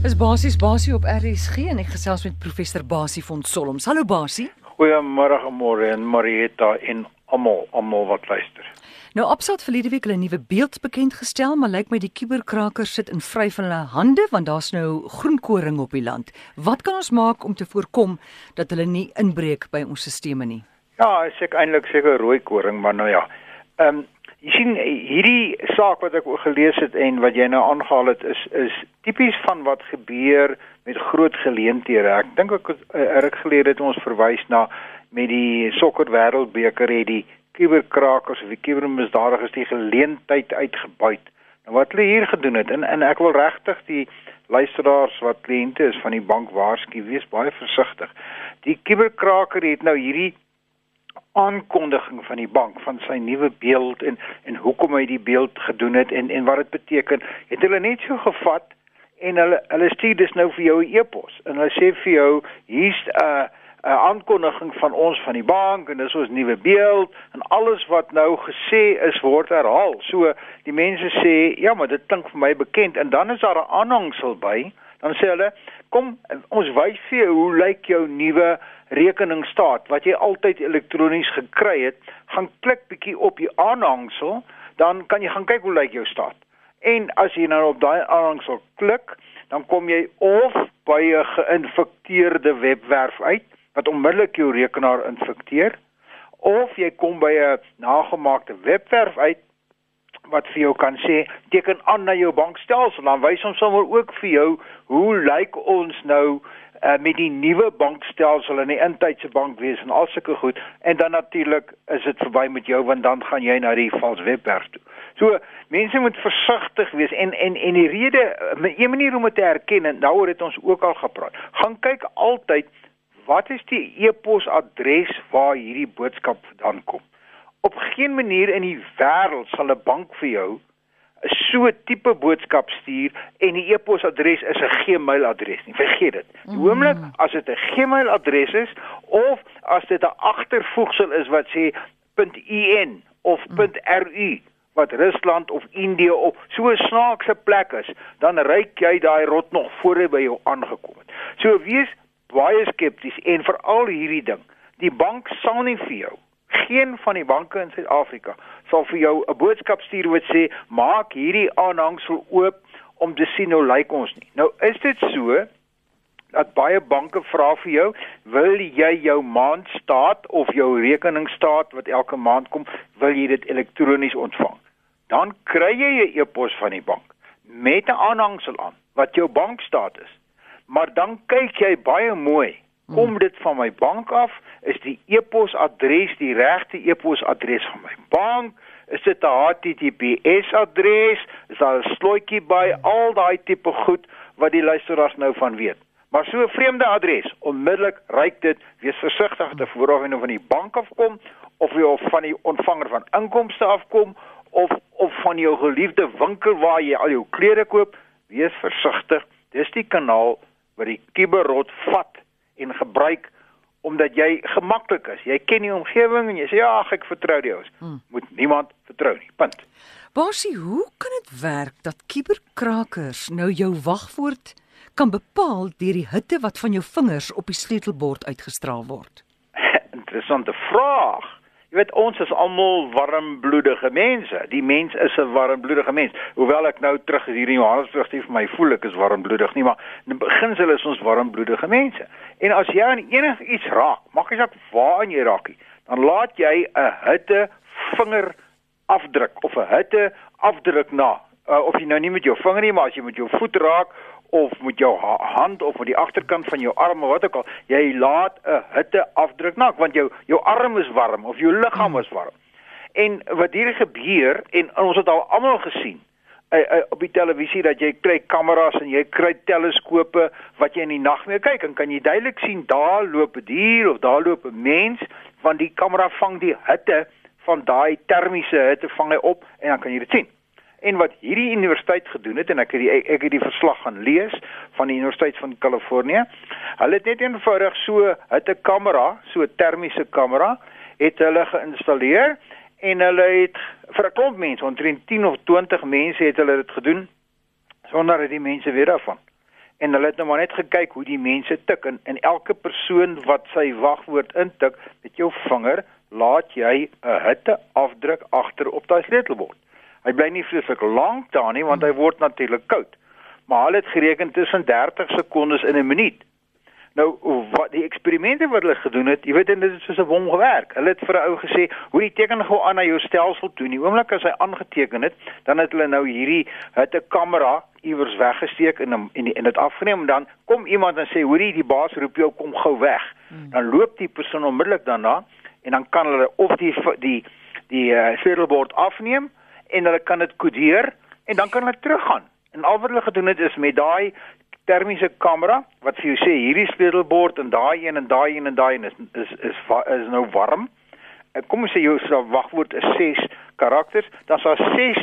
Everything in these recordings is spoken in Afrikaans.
Is basies Basie op RSG en ek gesels met professor Basie van Solms. Hallo Basie. Goeiemôre môre en Marietta en almal almal wat luister. Nou Absat verlede week hulle nuwe beeld bekend gestel, maar lyk my die kuberkrakers sit in vry van hulle hande want daar's nou groenkoring op die land. Wat kan ons maak om te voorkom dat hulle nie inbreek by ons stelsels nie? Ja, ek sê eintlik seker rooi koring, maar nou ja. Ehm um, Jy sien hierdie saak wat ek gelees het en wat jy nou aangehaal het is is tipies van wat gebeur met groot geleenthede. Ek dink ek ruk gelede het ons verwys na met die sokker wêreldbeker het die kuberkrakers of die kubermisdadigers die geleentheid uitgebuit. Nou wat hulle hier gedoen het en en ek wil regtig die luisteraars wat kliënte is van die bank waarsku, wees baie versigtig. Die kuberkraker het nou hierdie aankondiging van die bank van sy nuwe beeld en en hoekom hy die beeld gedoen het en en wat dit beteken het hulle net so gevat en hulle hulle stuur dis nou vir jou 'n e-pos en hulle sê vir jou hier's 'n uh, 'n aankondiging van ons van die bank en dis ons nuwe beeld en alles wat nou gesê is word herhaal. So die mense sê ja, maar dit klink vir my bekend en dan is daar 'n aanhangsel by. Dan sê hulle, kom ons wys vir jou hoe lyk jou nuwe rekeningstaat wat jy altyd elektronies gekry het, gaan klik bietjie op die aanhangsel, dan kan jy gaan kyk hoe lyk jou staat. En as jy nou op daai aanhangsel klik, dan kom jy of by 'n geïnfekteerde webwerf uit wat onmiddellik jou rekenaar infekteer, of jy kom by 'n nagemaakte webwerf uit wat vir jou kan sê teken aan na jou bankstelsel dan wys ons sommer ook vir jou hoe lyk ons nou uh, met die nuwe bankstelsel in die intydse bankwees en al sulke goed en dan natuurlik is dit verby met jou want dan gaan jy na die vals webwerf toe. So mense moet versigtig wees en en en die rede 'n manier om dit te erken en daaroor het ons ook al gepraat. Gaan kyk altyd wat is die e-posadres waar hierdie boodskap vandaan kom. Op geen manier in die wêreld sal 'n bank vir jou so tipe boodskap stuur en die e-posadres is 'n Gmail adres nie. Vergeet dit. Die mm. oomblik as dit 'n Gmail adres is of as dit 'n agtervoegsel is wat sê .in of .ru wat Rusland of Indië of so 'n snaakse plek is, dan ryk jy daai rot nog voor hy by jou aangekom het. So wees baie skepties en veral hierdie ding. Die bank sal nie vir jou geen van die banke in Suid-Afrika sal vir jou 'n boodskap stuur wat sê maak hierdie aanhangsel oop om te sien hoe lyk ons nie. Nou is dit so dat baie banke vra vir jou, wil jy jou maandstaat of jou rekeningstaat wat elke maand kom, wil jy dit elektronies ontvang? Dan kry jy 'n e-pos van die bank met 'n aanhangsel aan wat jou bankstaat is. Maar dan kyk jy baie mooi kom dit van my bank af is die e-posadres die regte e-posadres van my bank? Is dit 'n HTTPS adres? Is daar 'n slotjie by? Al daai tipe goed wat die luisteraars nou van weet. Maar so 'n vreemde adres. Onmiddellik ryk dit. Wees versigtig te vooraf en of van die bank afkom of jy of van die ontvanger van inkomste afkom of of van jou geliefde winkel waar jy al jou klere koop. Wees versigtig. Dis die kanaal wat die kiberrot vat en gebruik omdat jy gemaklik is. Jy ken die omgewing en jy sê ja, ek vertrou die ouens. Hmm. Moet niemand vertrou nie. Punt. Basie, hoe kan dit werk dat kuberkrakers nou jou wagwoord kan bepaal deur die hitte wat van jou vingers op die sleutelbord uitgestraal word? Interessante vraag. Jy weet ons is almal warmbloedige mense. Die mens is 'n warmbloedige mens. Hoewel ek nou terug hier in Johannesburg sê vir my voel ek is warmbloedig nie, maar in beginsel is ons warmbloedige mense. En as jy aan enigiets raak, maak nie saak waar jy raak nie, dan laat jy 'n hitte vinger afdruk of 'n hitte afdruk na. Uh, of jy nou nie met jou vinger nie, maar as jy met jou voet raak of met jou hand of met die agterkant van jou arm of wat ook al, jy laat 'n hitte afdruk na, want jou jou arm is warm of jou liggaam is warm. En wat hier gebeur en ons het al almal gesien uh, uh, op die televisie dat jy kry kameras en jy kry teleskope wat jy in die nag mee kyk en kan jy duidelik sien daar loop 'n dier of daar loop 'n mens want die kamera vang die hitte van daai termiese hitte vang hy op en dan kan jy dit sien. En wat hierdie universiteit gedoen het en ek het die ek het die verslag gaan lees van die Universiteit van Kalifornië. Hulle het net eenvoudig so 'n kamera, so 'n termiese kamera, het hulle geïnstalleer en hulle het vir 'n klomp mense, omtrent 10 of 20 mense het hulle dit gedoen sonder dat die mense weet daarvan. en hulle het nou maar net gekyk hoe die mense tik en, en elke persoon wat sy wagwoord intik met jou vinger laat jy 'n hitte afdruk agter op daai sleutelbord. Hy bly nie vreeslik lank daar nie want hy word natuurlik koud. Maar hulle het gereken tussen 30 sekondes en 'n minuut. Nou wat die eksperimente wat hulle gedoen het, jy weet dit is soos 'n wong gewerk. Hulle het vir 'n ou gesê, "Hoe die teken gou aan na jou stelsel toe." Die oomblik as hy aangeteken het, dan het hulle nou hierdie het 'n kamera iewers weggesteek en en en dit afgeneem en dan kom iemand en sê, "Hoorie, die baas roep jou kom gou weg." Hmm. Dan loop die persoon onmiddellik daarna en dan kan hulle of die die die uh, sleutelbord afneem en hulle kan dit kodeer en dan kan hulle teruggaan. En al wat hulle gedoen het is met daai termiese kamera wat vir jou sê hierdie sleutelbord en daai een en daai een en daai een is is is is nou warm. En kom ons sê jou wagwoord is 6 karakters, dan sal 6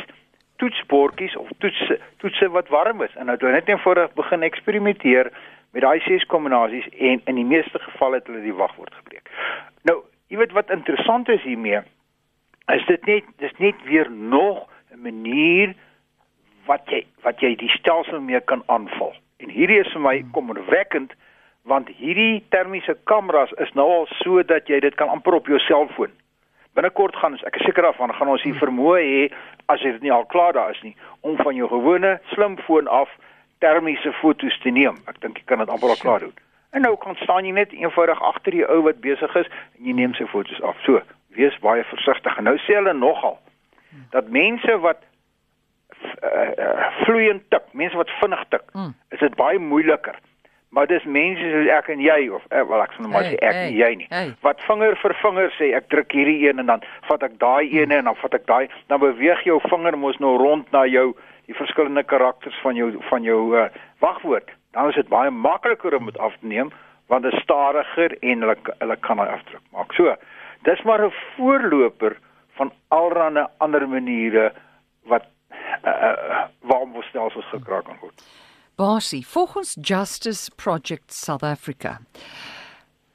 toetsbordjies of toetse toetse wat warm is. En nou het hulle net eenvoudig begin eksperimenteer met daai 6 kombinasies en in die meeste gevalle het hulle die wagwoord gebreek. Nou, jy weet wat interessant is hiermee is dit net dis net weer nog 'n manier wat jy wat jy die stelsel mee kan aanval. En hierdie is vir my hmm. kommerwekkend want hierdie termiese kameras is nou al so dat jy dit kan amper op jou selfoon. Binnekort gaan ons ek is seker daarvan gaan ons hier hmm. vermoë hê as dit nie al klaar daar is nie om van jou gewone slimfoon af termiese foto's te neem. Ek dink jy kan dit amper al klaar doen. En nou kan staan jy net eenvoudig agter die ou wat besig is en jy neem sy foto's af. So, wees baie versigtig. En nou sê hulle nogal dat mense wat uh, vloeiend tik, mense wat vinnig tik, mm. is dit baie moeiliker. Maar dis mense soos ek en jy of uh, wel ek sê nou maar hey, ek hey, en jy nie. Hey. Wat vinger vir vinger sê, ek druk hierdie een en dan vat ek daai mm. en dan vat ek daai, dan beweeg jou vinger mos nou rond na jou die verskillende karakters van jou van jou uh, wagwoord. Dan is dit baie makliker om dit af te neem want dit is stadiger en hulle hulle kan hy afdruk maak. So, dis maar 'n voorloper van allerlei ander maniere wat uh, waarom word stelsels gekraak kan word. Basie, volgens Justice Project South Africa.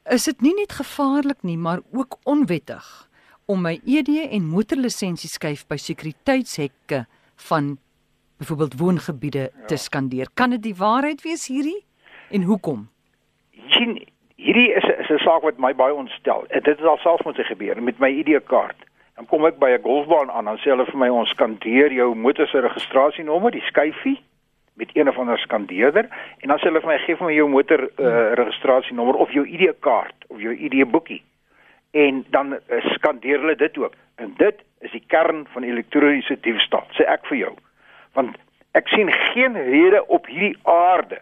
Is dit nie net gevaarlik nie, maar ook onwettig om my ED en motorlisensie skuif by sekuriteitshekke van byvoorbeeld woongebiede ja. te skandeer. Kan dit die waarheid wees hierdie? En hoekom? Sien, hierdie is is 'n saak wat my baie ontstel. Dit het al selfs moet gebeur met my ID-kaart. Dan kom ek by 'n golfbaan aan, dan sê hulle vir my ons skandeer jou motor se registrasienommer, die skyfie met een of ander skandeerder en dan sê hulle vir my gee vir my jou motor uh, registrasienommer of jou ID-kaart of jou ID-boekie. En dan uh, skandeer hulle dit ook. En dit is die kern van elektroniese diefstal, sê ek vir jou. Want ek sien geen rede op hierdie aarde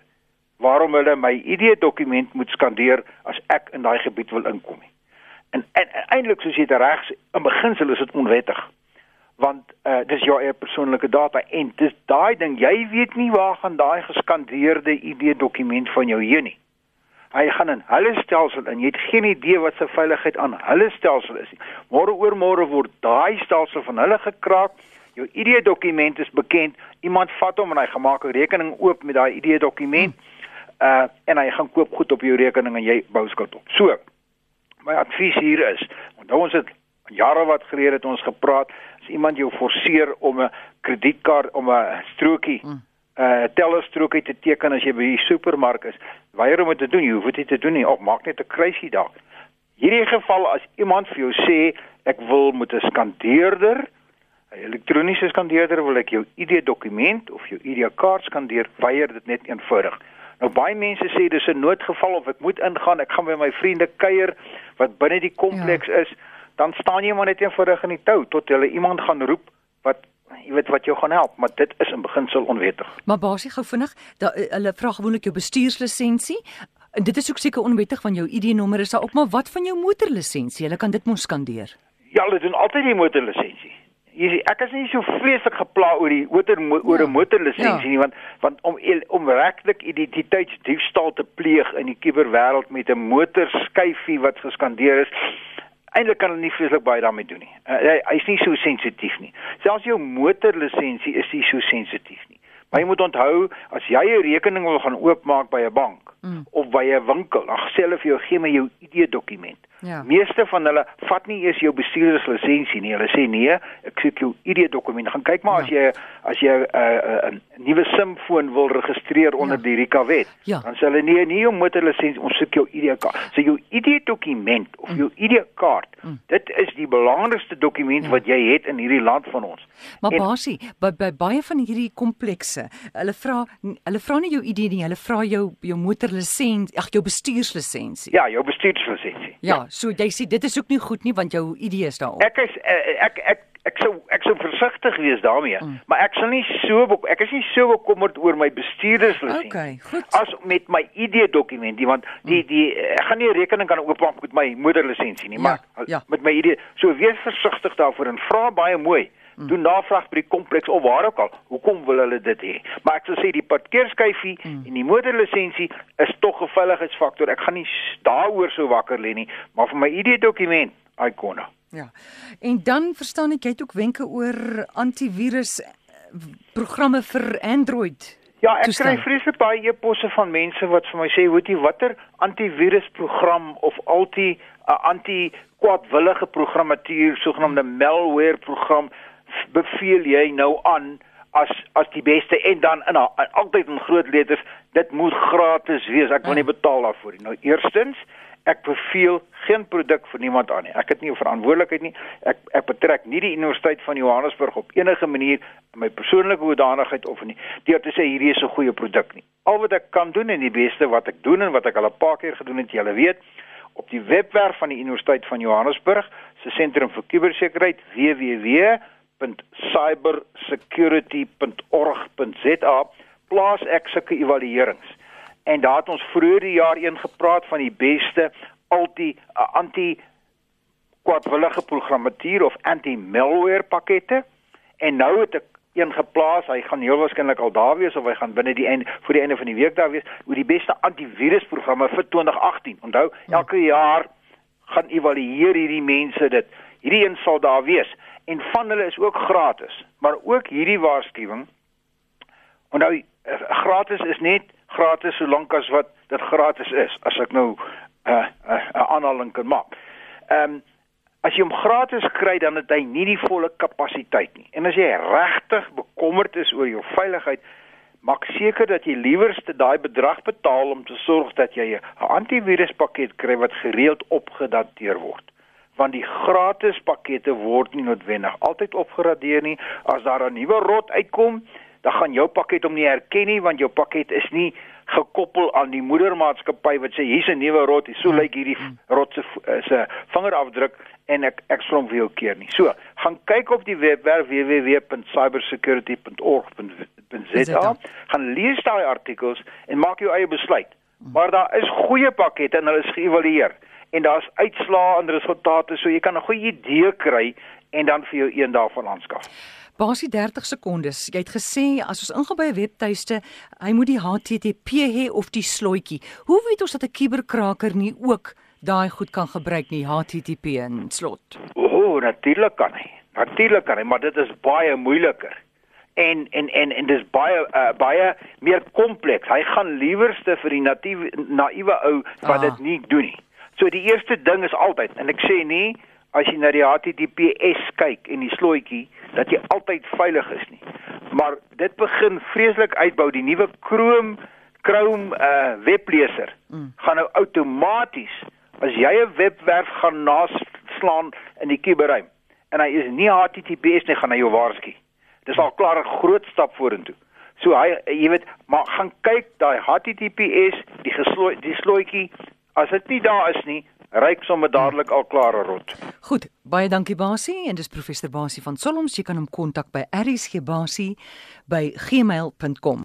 waarom hulle my ID-dokument moet skandeer as ek in daai gebied wil inkom nie. En, en, en eintlik soos jy dit reg sê, in beginsel is dit onwettig. Want uh dis jou eie persoonlike data en dis daai ding jy weet nie waar gaan daai geskandeerde ID dokument van jou heen nie. Hy gaan in hulle stelsel en jy het geen idee wat se veiligheid aan hulle stelsel is nie. Môre oor môre word daai stelsel van hulle gekraak. Jou ID dokument is bekend. Iemand vat hom en hy gemaak 'n rekening oop met daai ID dokument. Uh en hy gaan koop goed op jou rekening en jy bou skuld op. So, my advies hier is, onthou ons het jare wat gelede het ons gepraat, as iemand jou forceer om 'n kredietkaart om 'n strokie. 'n uh, tellerstrokie te teken as jy by die supermark is, weier om dit te doen, jy hoef dit te doen nie, of maak net 'n kruisie daar. Hierdie geval as iemand vir jou sê ek wil met 'n skandeerder 'n elektroniese skandeerder wil ek jou ID dokument of jou ID kaart skandeer, weier dit net eenvoudig. Nou baie mense sê dis 'n noodgeval of ek moet ingaan, ek gaan by my vriende kuier wat binne die kompleks ja. is, dan staan jy maar net eenvoudig in die tou tot hulle iemand gaan roep wat jy weet wat jou gaan help, maar dit is in beginsel onwettig. Maar basies gou vinnig, eh, hulle vra gewoonlik jou bestuurslisensie. En dit is ook seker onwettig van jou ID-nommer is daar ook, maar wat van jou motorlisensie? Hulle kan dit mos skandeer. Ja, hulle doen altyd die motorlisensie jy sê ek is nie so vreeslik gepla oor die oor oor 'n ja. motorlisensie ja. nie want want om om regtig identiteitsdiefstal te pleeg in die kuberwêreld met 'n motorskyfie wat geskandeer is eintlik kan hulle nie vreeslik baie daarmee doen nie. Uh, hy hy's nie so sensitief nie. Selfs jou motorlisensie is nie so sensitief nie. Maar jy moet onthou as jy 'n rekening wil gaan oopmaak by 'n bank mm. of by 'n winkel, dan sê hulle vir jou gee my jou ID dokument. Ja. Meeste van hulle vat nie eers jou bestuurderslisensie nie. Hulle sê nee, ek soek jou ID-dokument. Gaan kyk maar ja. as jy as jy 'n uh, 'n uh, nuwe SIM-foon wil registreer onder ja. die RICA wet, ja. dan sê hulle nee, nie jou motorlisensie, ons soek jou ID-kaart. So jou ID-dokument of mm. jou ID-kaart, mm. dit is die belangrikste dokument ja. wat jy het in hierdie land van ons. Maar basie, by, by baie van hierdie komplekse, hulle vra hulle vra nie jou ID nie, hulle vra jou jou motorlisensie, ag jou bestuurslisensie. Ja, jou bestuurslisensie. Ja, ja, so jy sê dit is ook nie goed nie want jou ID is daarop. Ek is eh, ek ek ek sou ek sou versigtig wees daarmee, mm. maar ek sal nie so ek is nie so bekommerd oor my bestuurderslisensie. Okay, goed. As met my ID dokument, die want die mm. die ek gaan nie rekening kan oopmaak met my moederlisensie nie, ja, maar ja. met my ID. So wees versigtig daarvoor en vra baie mooi. Mm. doen navraag by die kompleks of waar ook al. Hoekom wil hulle dit hê? Maar ek sou sê die parkeerskyfie mm. en die motorlisensie is tog 'n veiligheidsfaktor. Ek gaan nie daaroor so wakker lê nie, maar vir my ID-dokument, ikona. Ja. En dan verstaan ek jy het ook wenke oor antivirus eh, programme vir Android. Ja, ek toestaan. kry vreeslik baie e-posse van mense wat vir my sê, "Weet jy watter antivirusprogram of alti uh, anti kwaadwillige programmatuur, sogenaamde malware program beveel jy nou aan as as die beste en dan in altyd in groot letters dit moet gratis wees. Ek wil nie betaal daarvoor nie. Nou eerstens ek beveel geen produk vir niemand aan nie. Ek het nie 'n verantwoordelikheid nie. Ek ek betrek nie die universiteit van Johannesburg op enige manier in my persoonlike hoedanigheid of nie deur te sê hierdie is 'n goeie produk nie. Al wat ek kan doen en die beste wat ek doen en wat ek al 'n paar keer gedoen het julle weet op die webwerf van die universiteit van Johannesburg se sentrum vir kubersekuriteit www www.cybersecurity.org.za plaas ek sulke evaluerings. En daar het ons vroeër die jaar een gepraat van die beste anti anti kwadwillige programmatuur of anti-malware pakkette. En nou het ek een geplaas. Hy gaan heel waarskynlik al daar wees of hy gaan binne die einde voor die einde van die week daar wees oor die beste antivirusprogramme vir 2018. Onthou, elke jaar gaan evalueer hierdie mense dit. Hierdie een sal daar wees en van hulle is ook gratis. Maar ook hierdie waarskuwing. Onthou eh, gratis is net gratis solank as wat dit gratis is. As ek nou 'n uh, 'n uh, uh, aanhaling kan maak. Ehm um, as jy hom gratis kry dan het hy nie die volle kapasiteit nie. En as jy regtig bekommerd is oor jou veiligheid, maak seker dat jy liewerste daai bedrag betaal om te sorg dat jy 'n antiviruspakket kry wat gereeld opgedateer word want die gratis pakkette word nie noodwendig altyd opgeradeer nie. As daar 'n nuwe rot uitkom, dan gaan jou pakket hom nie herken nie want jou pakket is nie gekoppel aan die moedermaatskappy wat sê hier's 'n nuwe rot, so hmm. lyk hierdie rot se se vingerafdruk en ek ek slom vir jou keer nie. So, gaan kyk op die webwerf www.cybersecurity.org.za, gaan lees daai artikels en maak jou eie besluit. Maar daar is goeie pakkette en hulle is geëvalueer en daar's uitslae en resultate so jy kan 'n goeie idee kry en dan vir jou een daarvan aanskaf. Basie 30 sekondes. Jy het gesê as ons ingaan by 'n webtuiste, hy moet die HTTP hê of die slotjie. Hoe weet ons dat 'n kuberkraker nie ook daai goed kan gebruik nie, HTTP en slot? O, oh, natuurlik kan hy. Natuurlik kan hy, maar dit is baie moeiliker. En en en en dis baie uh, baie meer kompleks. Hy gaan liewerste vir die natiewe naïewe ou wat ah. dit nie doen nie. So die eerste ding is altyd en ek sê nie as jy na die HTTPS kyk en die slotjie dat jy altyd veilig is nie. Maar dit begin vreeslik uitbou die nuwe Chrome Chrome uh webleser mm. gaan nou outomaties as jy 'n webwerf gaan naslaan in die kuberruim en hy is nie HTTPS nie gaan hy jou waarsku. Dis al klaar 'n groot stap vorentoe. So hy jy weet maar gaan kyk daai HTTPS die geslooi die slotjie As dit nie daar is nie, ryk sommer dadelik al klare rot. Goed, baie dankie Basie en dis professor Basie van Solms. Jy kan hom kontak by rsgbasie by gmail.com.